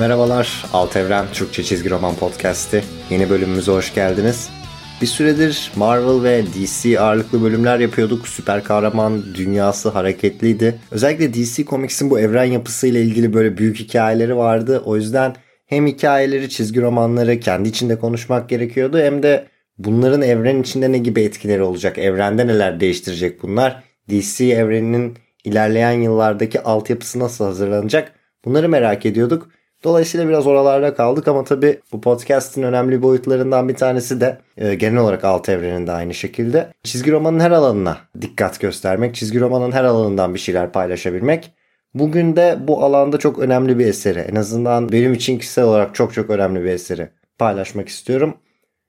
Merhabalar, Alt Evren Türkçe Çizgi Roman Podcast'i. Yeni bölümümüze hoş geldiniz. Bir süredir Marvel ve DC ağırlıklı bölümler yapıyorduk. Süper kahraman dünyası hareketliydi. Özellikle DC Comics'in bu evren yapısıyla ilgili böyle büyük hikayeleri vardı. O yüzden hem hikayeleri, çizgi romanları kendi içinde konuşmak gerekiyordu hem de bunların evren içinde ne gibi etkileri olacak, evrende neler değiştirecek bunlar, DC evreninin ilerleyen yıllardaki altyapısı nasıl hazırlanacak bunları merak ediyorduk. Dolayısıyla biraz oralarda kaldık ama tabii bu podcast'in önemli boyutlarından bir tanesi de e, genel olarak alt evreninde aynı şekilde çizgi romanın her alanına dikkat göstermek, çizgi romanın her alanından bir şeyler paylaşabilmek. Bugün de bu alanda çok önemli bir eseri, en azından benim için kişisel olarak çok çok önemli bir eseri paylaşmak istiyorum.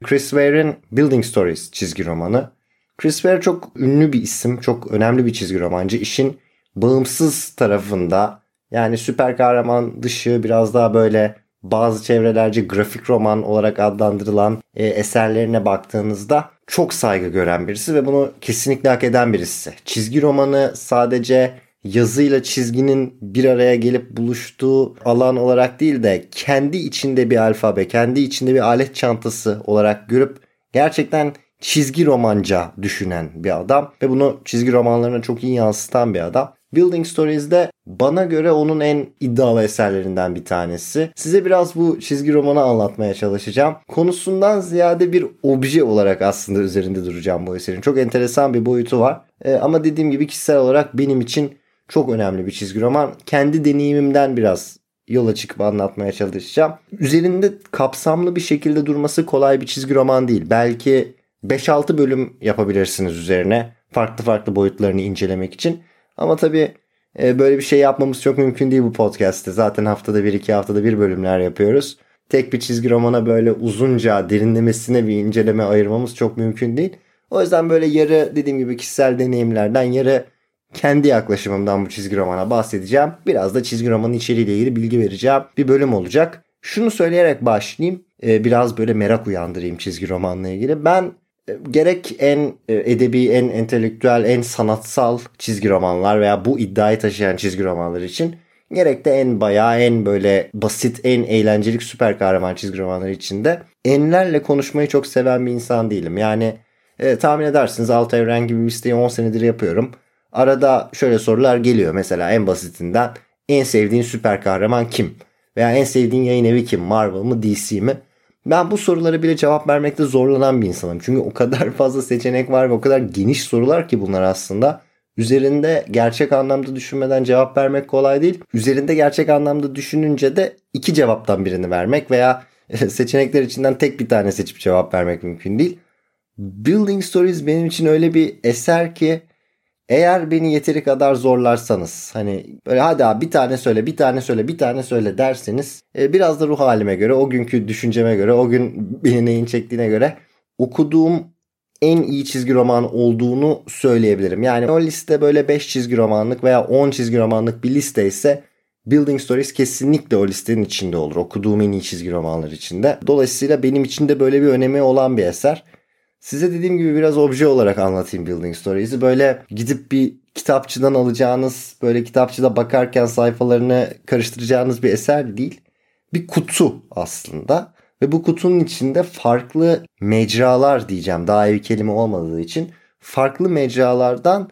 Chris Ware'in Building Stories çizgi romanı. Chris Ware çok ünlü bir isim, çok önemli bir çizgi romancı. İşin bağımsız tarafında yani süper kahraman dışı biraz daha böyle bazı çevrelerce grafik roman olarak adlandırılan e, eserlerine baktığınızda çok saygı gören birisi ve bunu kesinlikle hak eden birisi. Çizgi romanı sadece yazıyla çizginin bir araya gelip buluştuğu alan olarak değil de kendi içinde bir alfabe, kendi içinde bir alet çantası olarak görüp gerçekten çizgi romanca düşünen bir adam ve bunu çizgi romanlarına çok iyi yansıtan bir adam. Building Stories'de bana göre onun en iddialı eserlerinden bir tanesi. Size biraz bu çizgi romanı anlatmaya çalışacağım. Konusundan ziyade bir obje olarak aslında üzerinde duracağım bu eserin. Çok enteresan bir boyutu var. Ee, ama dediğim gibi kişisel olarak benim için çok önemli bir çizgi roman. Kendi deneyimimden biraz yola çıkıp anlatmaya çalışacağım. Üzerinde kapsamlı bir şekilde durması kolay bir çizgi roman değil. Belki 5-6 bölüm yapabilirsiniz üzerine. Farklı farklı boyutlarını incelemek için. Ama tabii e, böyle bir şey yapmamız çok mümkün değil bu podcast'te. Zaten haftada bir iki haftada bir bölümler yapıyoruz. Tek bir çizgi romana böyle uzunca derinlemesine bir inceleme ayırmamız çok mümkün değil. O yüzden böyle yarı dediğim gibi kişisel deneyimlerden yarı kendi yaklaşımımdan bu çizgi romana bahsedeceğim. Biraz da çizgi romanın içeriğiyle ilgili bilgi vereceğim bir bölüm olacak. Şunu söyleyerek başlayayım. E, biraz böyle merak uyandırayım çizgi romanla ilgili. Ben gerek en e, edebi, en entelektüel, en sanatsal çizgi romanlar veya bu iddiayı taşıyan çizgi romanlar için gerek de en bayağı, en böyle basit, en eğlenceli süper kahraman çizgi romanları içinde enlerle konuşmayı çok seven bir insan değilim. Yani e, tahmin edersiniz Alt Evren gibi bir listeyi 10 senedir yapıyorum. Arada şöyle sorular geliyor. Mesela en basitinden en sevdiğin süper kahraman kim? Veya en sevdiğin yayın evi kim? Marvel mı DC mi? Ben bu sorulara bile cevap vermekte zorlanan bir insanım. Çünkü o kadar fazla seçenek var ve o kadar geniş sorular ki bunlar aslında. Üzerinde gerçek anlamda düşünmeden cevap vermek kolay değil. Üzerinde gerçek anlamda düşününce de iki cevaptan birini vermek veya seçenekler içinden tek bir tane seçip cevap vermek mümkün değil. Building Stories benim için öyle bir eser ki eğer beni yeteri kadar zorlarsanız hani böyle hadi abi bir tane söyle bir tane söyle bir tane söyle derseniz e, biraz da ruh halime göre o günkü düşünceme göre o gün beni neyin çektiğine göre okuduğum en iyi çizgi roman olduğunu söyleyebilirim. Yani o liste böyle 5 çizgi romanlık veya 10 çizgi romanlık bir liste ise Building Stories kesinlikle o listenin içinde olur. Okuduğum en iyi çizgi romanlar içinde. Dolayısıyla benim için de böyle bir önemi olan bir eser. Size dediğim gibi biraz obje olarak anlatayım Building Stories'i. Böyle gidip bir kitapçıdan alacağınız, böyle kitapçıda bakarken sayfalarını karıştıracağınız bir eser değil. Bir kutu aslında. Ve bu kutunun içinde farklı mecralar diyeceğim. Daha iyi bir kelime olmadığı için. Farklı mecralardan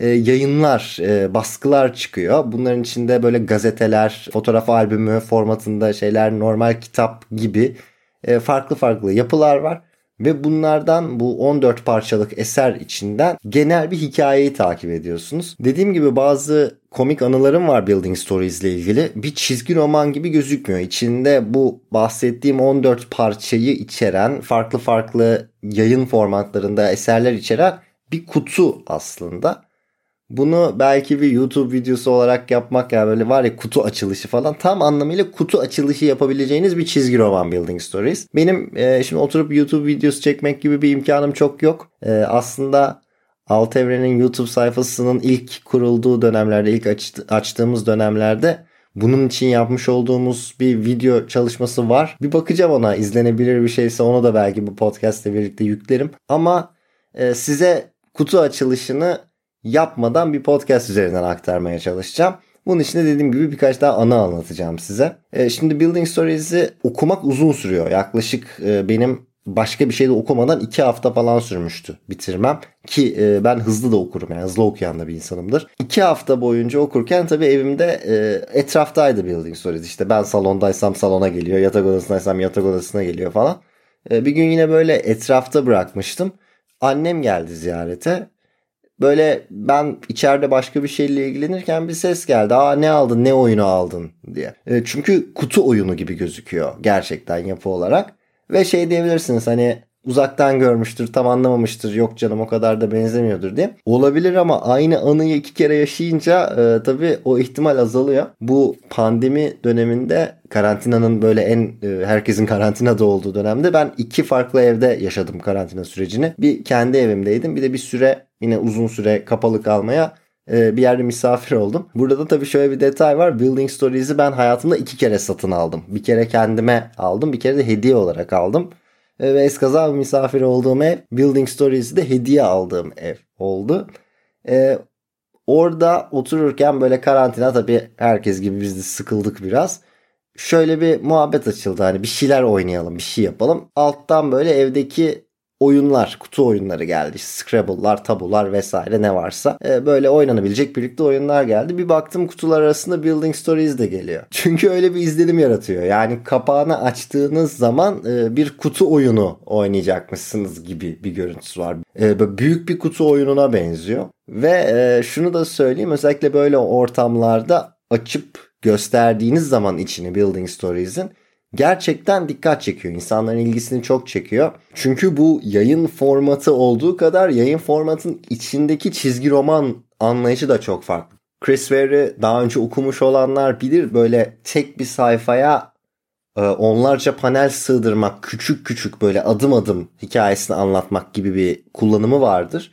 e, yayınlar, e, baskılar çıkıyor. Bunların içinde böyle gazeteler, fotoğraf albümü formatında şeyler, normal kitap gibi e, farklı farklı yapılar var. Ve bunlardan bu 14 parçalık eser içinden genel bir hikayeyi takip ediyorsunuz. Dediğim gibi bazı komik anılarım var Building Stories ile ilgili. Bir çizgi roman gibi gözükmüyor. İçinde bu bahsettiğim 14 parçayı içeren farklı farklı yayın formatlarında eserler içeren bir kutu aslında. Bunu belki bir YouTube videosu olarak yapmak ya böyle var ya kutu açılışı falan tam anlamıyla kutu açılışı yapabileceğiniz bir çizgi roman Building Stories. Benim e, şimdi oturup YouTube videosu çekmek gibi bir imkanım çok yok. E, aslında Alt Evren'in YouTube sayfasının ilk kurulduğu dönemlerde, ilk açtı, açtığımız dönemlerde bunun için yapmış olduğumuz bir video çalışması var. Bir bakacağım ona izlenebilir bir şeyse onu da belki bu podcast ile birlikte yüklerim. Ama e, size kutu açılışını yapmadan bir podcast üzerinden aktarmaya çalışacağım. Bunun içinde dediğim gibi birkaç daha anı anlatacağım size. E, şimdi Building Stories'i okumak uzun sürüyor. Yaklaşık e, benim başka bir şey de okumadan iki hafta falan sürmüştü bitirmem. Ki e, ben hızlı da okurum yani hızlı okuyan da bir insanımdır. İki hafta boyunca okurken tabii evimde etraftaydı Building Stories. İşte ben salondaysam salona geliyor, yatak odasındaysam yatak odasına geliyor falan. Bir gün yine böyle etrafta bırakmıştım. Annem geldi ziyarete. Böyle ben içeride başka bir şeyle ilgilenirken bir ses geldi. Aa ne aldın ne oyunu aldın diye. E, çünkü kutu oyunu gibi gözüküyor gerçekten yapı olarak. Ve şey diyebilirsiniz hani uzaktan görmüştür tam anlamamıştır yok canım o kadar da benzemiyordur diye. Olabilir ama aynı anıyı iki kere yaşayınca e, tabii o ihtimal azalıyor. Bu pandemi döneminde karantinanın böyle en e, herkesin karantinada olduğu dönemde ben iki farklı evde yaşadım karantina sürecini. Bir kendi evimdeydim bir de bir süre yine uzun süre kapalı kalmaya e, bir yerde misafir oldum. Burada da tabii şöyle bir detay var. Building Stories'i ben hayatımda iki kere satın aldım. Bir kere kendime aldım. Bir kere de hediye olarak aldım. E, ve eskaza misafir olduğum ev Building Stories'i de hediye aldığım ev oldu. Ee, orada otururken böyle karantina tabii herkes gibi biz de sıkıldık biraz. Şöyle bir muhabbet açıldı hani bir şeyler oynayalım bir şey yapalım. Alttan böyle evdeki oyunlar, kutu oyunları geldi. İşte Scrabble'lar, tabular vesaire ne varsa. E, böyle oynanabilecek birlikte oyunlar geldi. Bir baktım kutular arasında Building Stories de geliyor. Çünkü öyle bir izlenim yaratıyor. Yani kapağını açtığınız zaman e, bir kutu oyunu oynayacakmışsınız gibi bir görüntüsü var. E, büyük bir kutu oyununa benziyor. Ve e, şunu da söyleyeyim özellikle böyle ortamlarda açıp gösterdiğiniz zaman içini Building Stories'in gerçekten dikkat çekiyor. İnsanların ilgisini çok çekiyor. Çünkü bu yayın formatı olduğu kadar yayın formatın içindeki çizgi roman anlayışı da çok farklı. Chris Ware'i daha önce okumuş olanlar bilir böyle tek bir sayfaya e, onlarca panel sığdırmak, küçük küçük böyle adım adım hikayesini anlatmak gibi bir kullanımı vardır.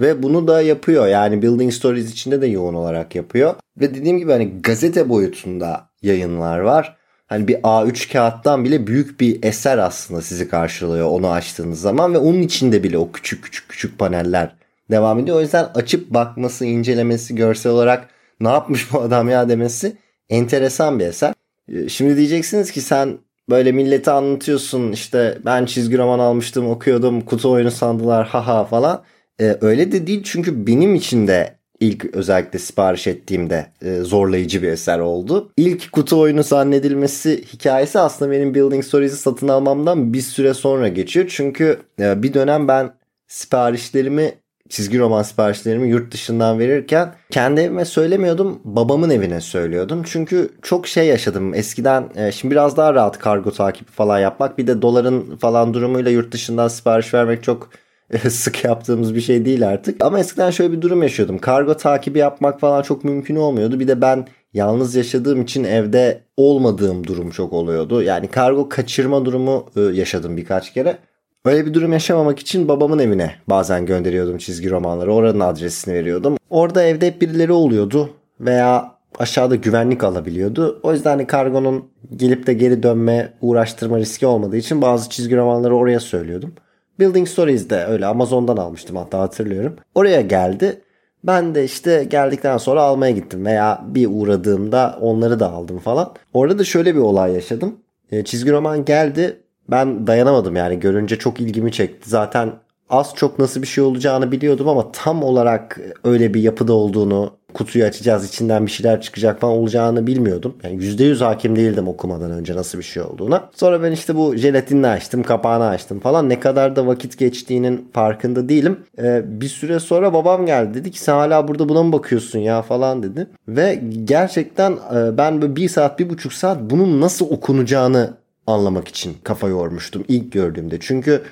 Ve bunu da yapıyor. Yani Building Stories içinde de yoğun olarak yapıyor. Ve dediğim gibi hani gazete boyutunda yayınlar var hani bir A3 kağıttan bile büyük bir eser aslında sizi karşılıyor onu açtığınız zaman ve onun içinde bile o küçük küçük küçük paneller devam ediyor. O yüzden açıp bakması, incelemesi, görsel olarak ne yapmış bu adam ya demesi enteresan bir eser. Ee, şimdi diyeceksiniz ki sen böyle millete anlatıyorsun işte ben çizgi roman almıştım okuyordum kutu oyunu sandılar haha falan. Ee, öyle de değil çünkü benim için de ilk özellikle sipariş ettiğimde e, zorlayıcı bir eser oldu. İlk kutu oyunu zannedilmesi hikayesi aslında benim Building Stories'i satın almamdan bir süre sonra geçiyor. Çünkü e, bir dönem ben siparişlerimi çizgi roman siparişlerimi yurt dışından verirken kendi evime söylemiyordum babamın evine söylüyordum. Çünkü çok şey yaşadım eskiden e, şimdi biraz daha rahat kargo takibi falan yapmak bir de doların falan durumuyla yurt dışından sipariş vermek çok sık yaptığımız bir şey değil artık. Ama eskiden şöyle bir durum yaşıyordum. Kargo takibi yapmak falan çok mümkün olmuyordu. Bir de ben yalnız yaşadığım için evde olmadığım durum çok oluyordu. Yani kargo kaçırma durumu e, yaşadım birkaç kere. Böyle bir durum yaşamamak için babamın evine bazen gönderiyordum çizgi romanları. Oranın adresini veriyordum. Orada evde hep birileri oluyordu veya aşağıda güvenlik alabiliyordu. O yüzden hani kargonun gelip de geri dönme uğraştırma riski olmadığı için bazı çizgi romanları oraya söylüyordum. Building Stories'de öyle Amazon'dan almıştım hatta hatırlıyorum. Oraya geldi. Ben de işte geldikten sonra almaya gittim veya bir uğradığımda onları da aldım falan. Orada da şöyle bir olay yaşadım. E, çizgi roman geldi. Ben dayanamadım yani görünce çok ilgimi çekti. Zaten az çok nasıl bir şey olacağını biliyordum ama tam olarak öyle bir yapıda olduğunu kutuyu açacağız içinden bir şeyler çıkacak falan olacağını bilmiyordum. Yani %100 hakim değildim okumadan önce nasıl bir şey olduğuna. Sonra ben işte bu jelatinini açtım, kapağını açtım falan. Ne kadar da vakit geçtiğinin farkında değilim. Ee, bir süre sonra babam geldi. Dedi ki sen hala burada buna mı bakıyorsun ya falan dedi. Ve gerçekten e, ben böyle bir saat, bir buçuk saat bunun nasıl okunacağını anlamak için kafa yormuştum ilk gördüğümde. Çünkü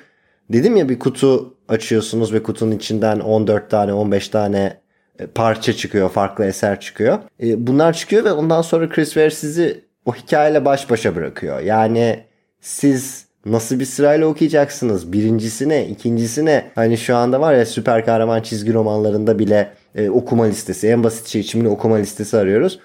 dedim ya bir kutu açıyorsunuz ve kutunun içinden 14 tane 15 tane e, parça çıkıyor, farklı eser çıkıyor. E, bunlar çıkıyor ve ondan sonra Chris Ware sizi o hikayeyle baş başa bırakıyor. Yani siz nasıl bir sırayla okuyacaksınız? Birincisine, ikincisine. Hani şu anda var ya süper kahraman çizgi romanlarında bile e, okuma listesi. En basit şey için okuma listesi arıyoruz.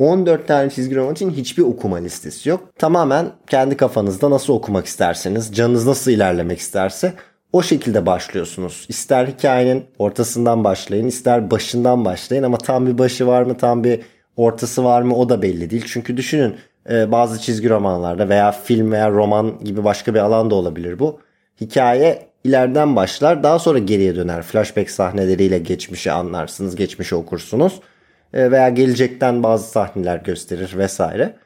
14 tane çizgi roman için hiçbir okuma listesi yok. Tamamen kendi kafanızda nasıl okumak isterseniz, canınız nasıl ilerlemek isterse o şekilde başlıyorsunuz. İster hikayenin ortasından başlayın, ister başından başlayın ama tam bir başı var mı, tam bir ortası var mı o da belli değil. Çünkü düşünün e, bazı çizgi romanlarda veya film veya roman gibi başka bir alan da olabilir bu. Hikaye ileriden başlar daha sonra geriye döner. Flashback sahneleriyle geçmişi anlarsınız, geçmişi okursunuz. E, veya gelecekten bazı sahneler gösterir vesaire.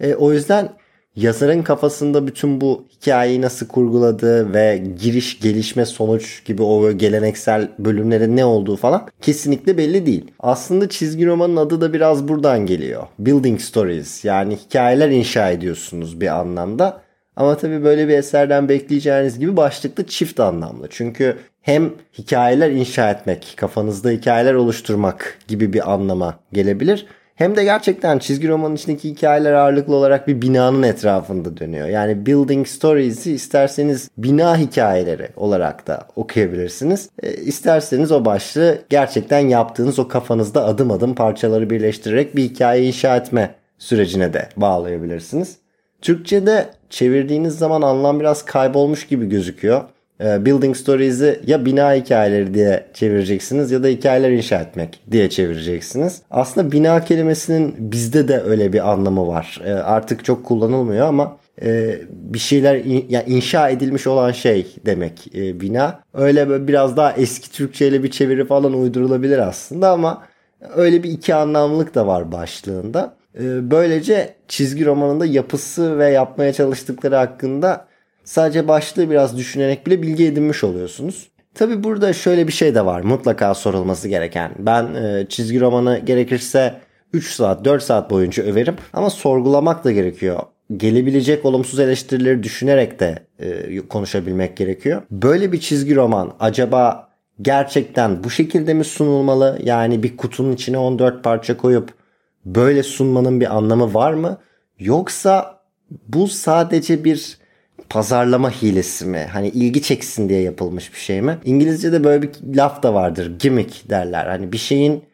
E, o yüzden yazarın kafasında bütün bu hikayeyi nasıl kurguladığı ve giriş, gelişme, sonuç gibi o geleneksel bölümlerin ne olduğu falan kesinlikle belli değil. Aslında çizgi romanın adı da biraz buradan geliyor. Building stories yani hikayeler inşa ediyorsunuz bir anlamda. Ama tabii böyle bir eserden bekleyeceğiniz gibi başlıkta çift anlamlı. Çünkü hem hikayeler inşa etmek, kafanızda hikayeler oluşturmak gibi bir anlama gelebilir. Hem de gerçekten çizgi romanın içindeki hikayeler ağırlıklı olarak bir binanın etrafında dönüyor. Yani building stories'i isterseniz bina hikayeleri olarak da okuyabilirsiniz. E, isterseniz o başlığı gerçekten yaptığınız o kafanızda adım adım parçaları birleştirerek bir hikaye inşa etme sürecine de bağlayabilirsiniz. Türkçe'de çevirdiğiniz zaman anlam biraz kaybolmuş gibi gözüküyor. Ee, building Stories'i ya bina hikayeleri diye çevireceksiniz ya da hikayeler inşa etmek diye çevireceksiniz. Aslında bina kelimesinin bizde de öyle bir anlamı var. Ee, artık çok kullanılmıyor ama e, bir şeyler in, yani inşa edilmiş olan şey demek e, bina. Öyle biraz daha eski Türkçe ile bir çeviri falan uydurulabilir aslında ama öyle bir iki anlamlılık da var başlığında. Ee, böylece çizgi romanında yapısı ve yapmaya çalıştıkları hakkında sadece başlığı biraz düşünerek bile bilgi edinmiş oluyorsunuz. Tabi burada şöyle bir şey de var mutlaka sorulması gereken. Ben e, çizgi romanı gerekirse 3 saat 4 saat boyunca överim ama sorgulamak da gerekiyor. Gelebilecek olumsuz eleştirileri düşünerek de e, konuşabilmek gerekiyor. Böyle bir çizgi roman acaba gerçekten bu şekilde mi sunulmalı? Yani bir kutunun içine 14 parça koyup böyle sunmanın bir anlamı var mı? Yoksa bu sadece bir pazarlama hilesi mi? Hani ilgi çeksin diye yapılmış bir şey mi? İngilizce'de böyle bir laf da vardır. Gimmick derler. Hani bir şeyin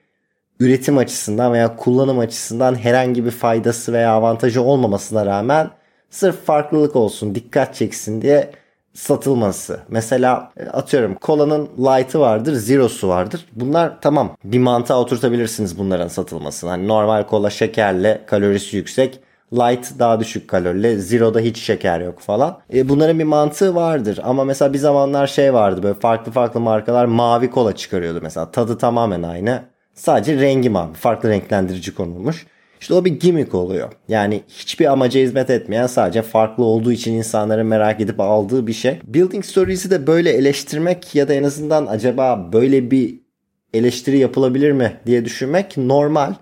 üretim açısından veya kullanım açısından herhangi bir faydası veya avantajı olmamasına rağmen sırf farklılık olsun, dikkat çeksin diye satılması. Mesela e, atıyorum kolanın light'ı vardır, zero'su vardır. Bunlar tamam bir mantığa oturtabilirsiniz bunların satılmasını. Hani normal kola şekerle kalorisi yüksek. Light daha düşük kalorili. Zero'da hiç şeker yok falan. E, bunların bir mantığı vardır. Ama mesela bir zamanlar şey vardı böyle farklı farklı markalar mavi kola çıkarıyordu mesela. Tadı tamamen aynı. Sadece rengi mavi. Farklı renklendirici konulmuş. İşte o bir gimmick oluyor. Yani hiçbir amaca hizmet etmeyen sadece farklı olduğu için insanların merak edip aldığı bir şey. Building Stories'i de böyle eleştirmek ya da en azından acaba böyle bir eleştiri yapılabilir mi diye düşünmek normal.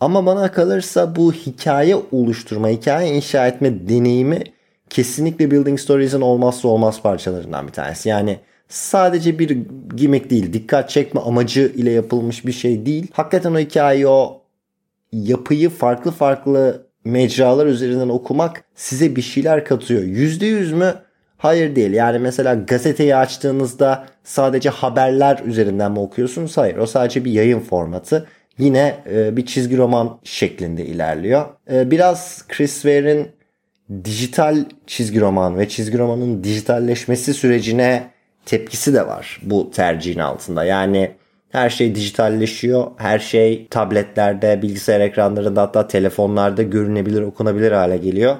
Ama bana kalırsa bu hikaye oluşturma, hikaye inşa etme deneyimi kesinlikle Building Stories'in olmazsa olmaz parçalarından bir tanesi. Yani sadece bir gimmick değil, dikkat çekme amacı ile yapılmış bir şey değil. Hakikaten o hikayeyi o yapıyı farklı farklı mecralar üzerinden okumak size bir şeyler katıyor. %100 mü? Hayır değil. Yani mesela gazeteyi açtığınızda sadece haberler üzerinden mi okuyorsunuz? Hayır. O sadece bir yayın formatı. Yine e, bir çizgi roman şeklinde ilerliyor. E, biraz Chris Ware'in dijital çizgi roman ve çizgi romanın dijitalleşmesi sürecine tepkisi de var bu tercihin altında. Yani her şey dijitalleşiyor. Her şey tabletlerde, bilgisayar ekranlarında hatta telefonlarda görünebilir, okunabilir hale geliyor.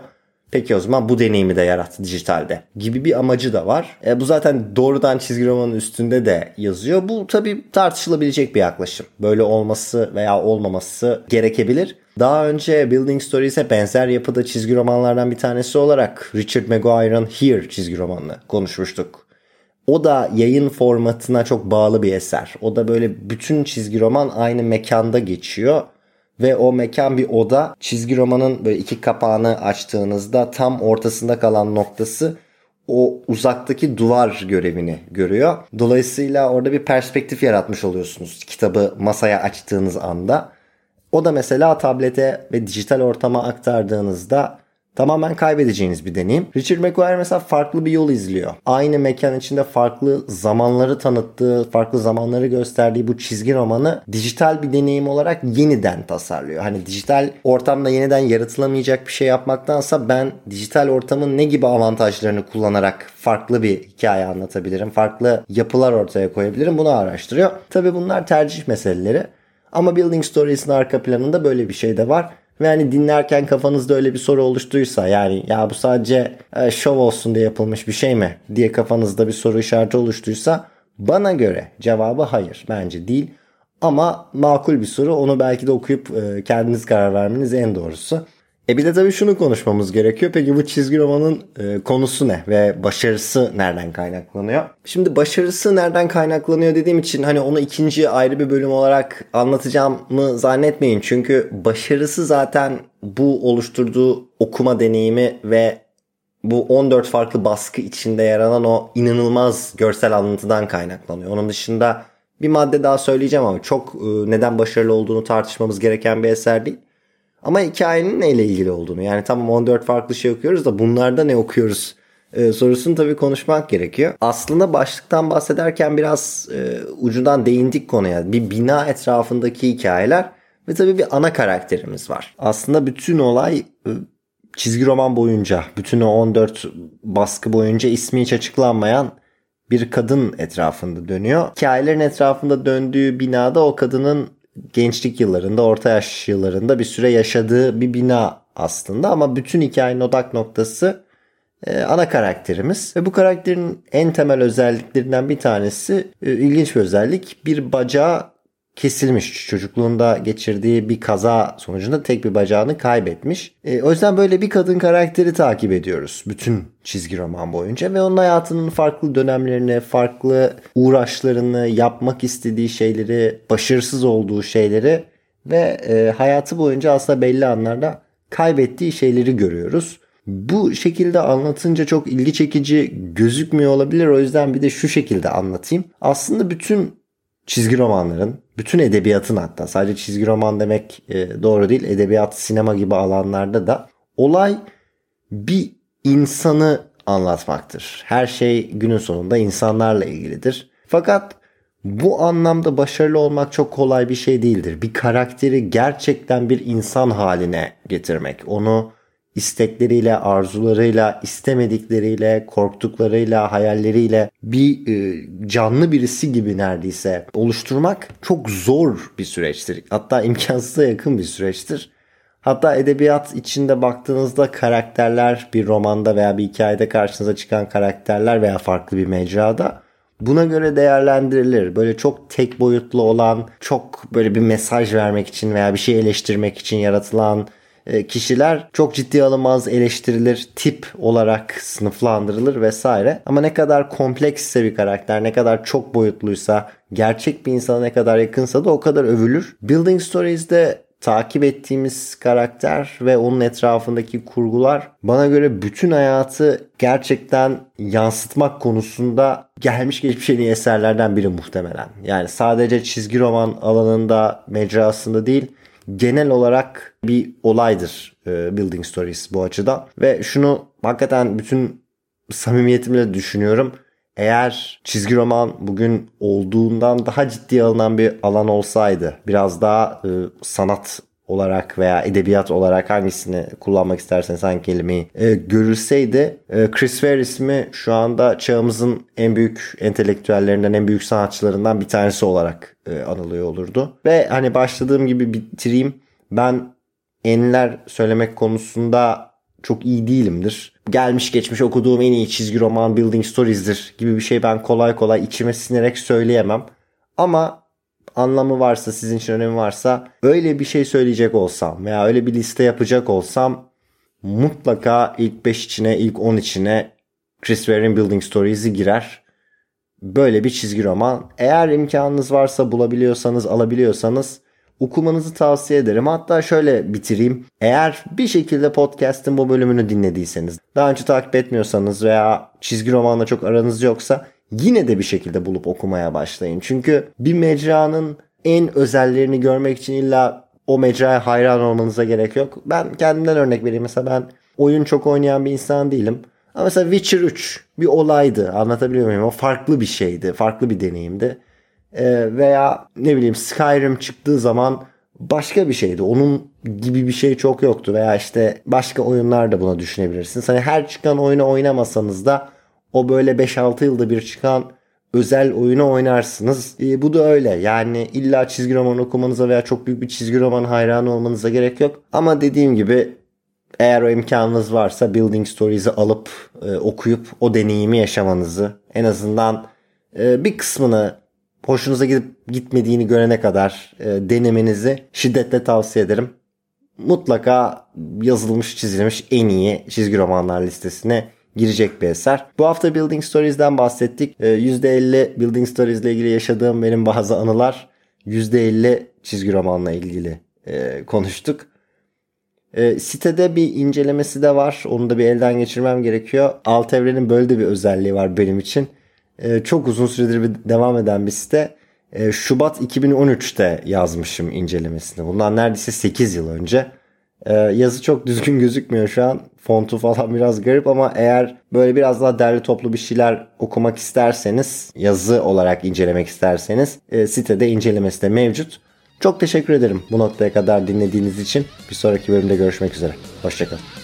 Peki o zaman bu deneyimi de yarattı dijitalde gibi bir amacı da var. E, bu zaten doğrudan çizgi romanın üstünde de yazıyor. Bu tabii tartışılabilecek bir yaklaşım. Böyle olması veya olmaması gerekebilir. Daha önce Building Stories'e benzer yapıda çizgi romanlardan bir tanesi olarak Richard Maguire'ın Here çizgi romanını konuşmuştuk. O da yayın formatına çok bağlı bir eser. O da böyle bütün çizgi roman aynı mekanda geçiyor. Ve o mekan bir oda. Çizgi romanın böyle iki kapağını açtığınızda tam ortasında kalan noktası o uzaktaki duvar görevini görüyor. Dolayısıyla orada bir perspektif yaratmış oluyorsunuz kitabı masaya açtığınız anda. O da mesela tablete ve dijital ortama aktardığınızda tamamen kaybedeceğiniz bir deneyim. Richard McGuire mesela farklı bir yol izliyor. Aynı mekan içinde farklı zamanları tanıttığı, farklı zamanları gösterdiği bu çizgi romanı dijital bir deneyim olarak yeniden tasarlıyor. Hani dijital ortamda yeniden yaratılamayacak bir şey yapmaktansa ben dijital ortamın ne gibi avantajlarını kullanarak farklı bir hikaye anlatabilirim, farklı yapılar ortaya koyabilirim bunu araştırıyor. Tabii bunlar tercih meseleleri. Ama Building Stories'in arka planında böyle bir şey de var. Ve hani dinlerken kafanızda öyle bir soru oluştuysa yani ya bu sadece e, şov olsun diye yapılmış bir şey mi diye kafanızda bir soru işareti oluştuysa bana göre cevabı hayır bence değil. Ama makul bir soru onu belki de okuyup e, kendiniz karar vermeniz en doğrusu. E bir de tabii şunu konuşmamız gerekiyor. Peki bu çizgi romanın e, konusu ne ve başarısı nereden kaynaklanıyor? Şimdi başarısı nereden kaynaklanıyor dediğim için hani onu ikinci ayrı bir bölüm olarak anlatacağımı zannetmeyin. Çünkü başarısı zaten bu oluşturduğu okuma deneyimi ve bu 14 farklı baskı içinde yer alan o inanılmaz görsel alıntıdan kaynaklanıyor. Onun dışında bir madde daha söyleyeceğim ama çok e, neden başarılı olduğunu tartışmamız gereken bir eser değil. Ama hikayenin neyle ilgili olduğunu yani tamam 14 farklı şey okuyoruz da bunlarda ne okuyoruz e, sorusunu tabii konuşmak gerekiyor. Aslında başlıktan bahsederken biraz e, ucundan değindik konuya. Bir bina etrafındaki hikayeler ve tabii bir ana karakterimiz var. Aslında bütün olay e, çizgi roman boyunca, bütün o 14 baskı boyunca ismi hiç açıklanmayan bir kadın etrafında dönüyor. Hikayelerin etrafında döndüğü binada o kadının gençlik yıllarında, orta yaş yıllarında bir süre yaşadığı bir bina aslında. Ama bütün hikayenin odak noktası e, ana karakterimiz. Ve bu karakterin en temel özelliklerinden bir tanesi e, ilginç bir özellik bir bacağı kesilmiş. Çocukluğunda geçirdiği bir kaza sonucunda tek bir bacağını kaybetmiş. E, o yüzden böyle bir kadın karakteri takip ediyoruz bütün çizgi roman boyunca ve onun hayatının farklı dönemlerini, farklı uğraşlarını, yapmak istediği şeyleri, başarısız olduğu şeyleri ve e, hayatı boyunca aslında belli anlarda kaybettiği şeyleri görüyoruz. Bu şekilde anlatınca çok ilgi çekici gözükmüyor olabilir. O yüzden bir de şu şekilde anlatayım. Aslında bütün çizgi romanların, bütün edebiyatın hatta sadece çizgi roman demek e, doğru değil. Edebiyat, sinema gibi alanlarda da olay bir insanı anlatmaktır. Her şey günün sonunda insanlarla ilgilidir. Fakat bu anlamda başarılı olmak çok kolay bir şey değildir. Bir karakteri gerçekten bir insan haline getirmek, onu istekleriyle, arzularıyla, istemedikleriyle, korktuklarıyla, hayalleriyle bir e, canlı birisi gibi neredeyse oluşturmak çok zor bir süreçtir. Hatta imkansıza yakın bir süreçtir. Hatta edebiyat içinde baktığınızda karakterler bir romanda veya bir hikayede karşınıza çıkan karakterler veya farklı bir mecrada buna göre değerlendirilir. Böyle çok tek boyutlu olan, çok böyle bir mesaj vermek için veya bir şey eleştirmek için yaratılan kişiler çok ciddi alınmaz eleştirilir, tip olarak sınıflandırılır vesaire. Ama ne kadar kompleksse bir karakter, ne kadar çok boyutluysa, gerçek bir insana ne kadar yakınsa da o kadar övülür. Building Stories'de takip ettiğimiz karakter ve onun etrafındaki kurgular bana göre bütün hayatı gerçekten yansıtmak konusunda gelmiş geçmiş en iyi eserlerden biri muhtemelen. Yani sadece çizgi roman alanında, mecrasında değil, genel olarak bir olaydır e, Building Stories bu açıdan. Ve şunu hakikaten bütün samimiyetimle düşünüyorum. Eğer çizgi roman bugün olduğundan daha ciddi alınan bir alan olsaydı, biraz daha e, sanat olarak veya edebiyat olarak hangisini kullanmak isterseniz hangi kelimeyi e, görülseydi e, Chris Ware ismi şu anda çağımızın en büyük entelektüellerinden en büyük sanatçılarından bir tanesi olarak e, anılıyor olurdu. Ve hani başladığım gibi bitireyim. Ben enler söylemek konusunda çok iyi değilimdir. Gelmiş geçmiş okuduğum en iyi çizgi roman Building Stories'dir gibi bir şey ben kolay kolay içime sinerek söyleyemem. Ama anlamı varsa sizin için önemi varsa öyle bir şey söyleyecek olsam veya öyle bir liste yapacak olsam mutlaka ilk 5 içine ilk 10 içine Chris Ware'in Building Stories'i girer. Böyle bir çizgi roman. Eğer imkanınız varsa bulabiliyorsanız alabiliyorsanız okumanızı tavsiye ederim. Hatta şöyle bitireyim. Eğer bir şekilde podcast'ın bu bölümünü dinlediyseniz, daha önce takip etmiyorsanız veya çizgi romanla çok aranız yoksa yine de bir şekilde bulup okumaya başlayın. Çünkü bir mecranın en özellerini görmek için illa o mecraya hayran olmanıza gerek yok. Ben kendimden örnek vereyim. Mesela ben oyun çok oynayan bir insan değilim. Ama mesela Witcher 3 bir olaydı. Anlatabiliyor muyum? O farklı bir şeydi. Farklı bir deneyimdi. Ee, veya ne bileyim Skyrim çıktığı zaman başka bir şeydi. Onun gibi bir şey çok yoktu. Veya işte başka oyunlar da buna düşünebilirsiniz. Hani her çıkan oyunu oynamasanız da o böyle 5-6 yılda bir çıkan özel oyunu oynarsınız. E, bu da öyle. Yani illa çizgi roman okumanıza veya çok büyük bir çizgi roman hayranı olmanıza gerek yok. Ama dediğim gibi eğer o imkanınız varsa Building Stories'i alıp e, okuyup o deneyimi yaşamanızı en azından e, bir kısmını hoşunuza gidip gitmediğini görene kadar e, denemenizi şiddetle tavsiye ederim. Mutlaka yazılmış çizilmiş en iyi çizgi romanlar listesine girecek bir eser. Bu hafta Building Stories'den bahsettik. %50 e, Building Stories ile ilgili yaşadığım benim bazı anılar. %50 çizgi romanla ilgili e, konuştuk. E, sitede bir incelemesi de var. Onu da bir elden geçirmem gerekiyor. Alt evrenin böyle de bir özelliği var benim için. E, çok uzun süredir bir devam eden bir site. Şubat 2013'te yazmışım incelemesini. Bundan neredeyse 8 yıl önce. E, yazı çok düzgün gözükmüyor şu an. Fontu falan biraz garip ama eğer böyle biraz daha derli toplu bir şeyler okumak isterseniz, yazı olarak incelemek isterseniz e, sitede incelemesi de mevcut. Çok teşekkür ederim bu noktaya kadar dinlediğiniz için. Bir sonraki bölümde görüşmek üzere. Hoşçakalın.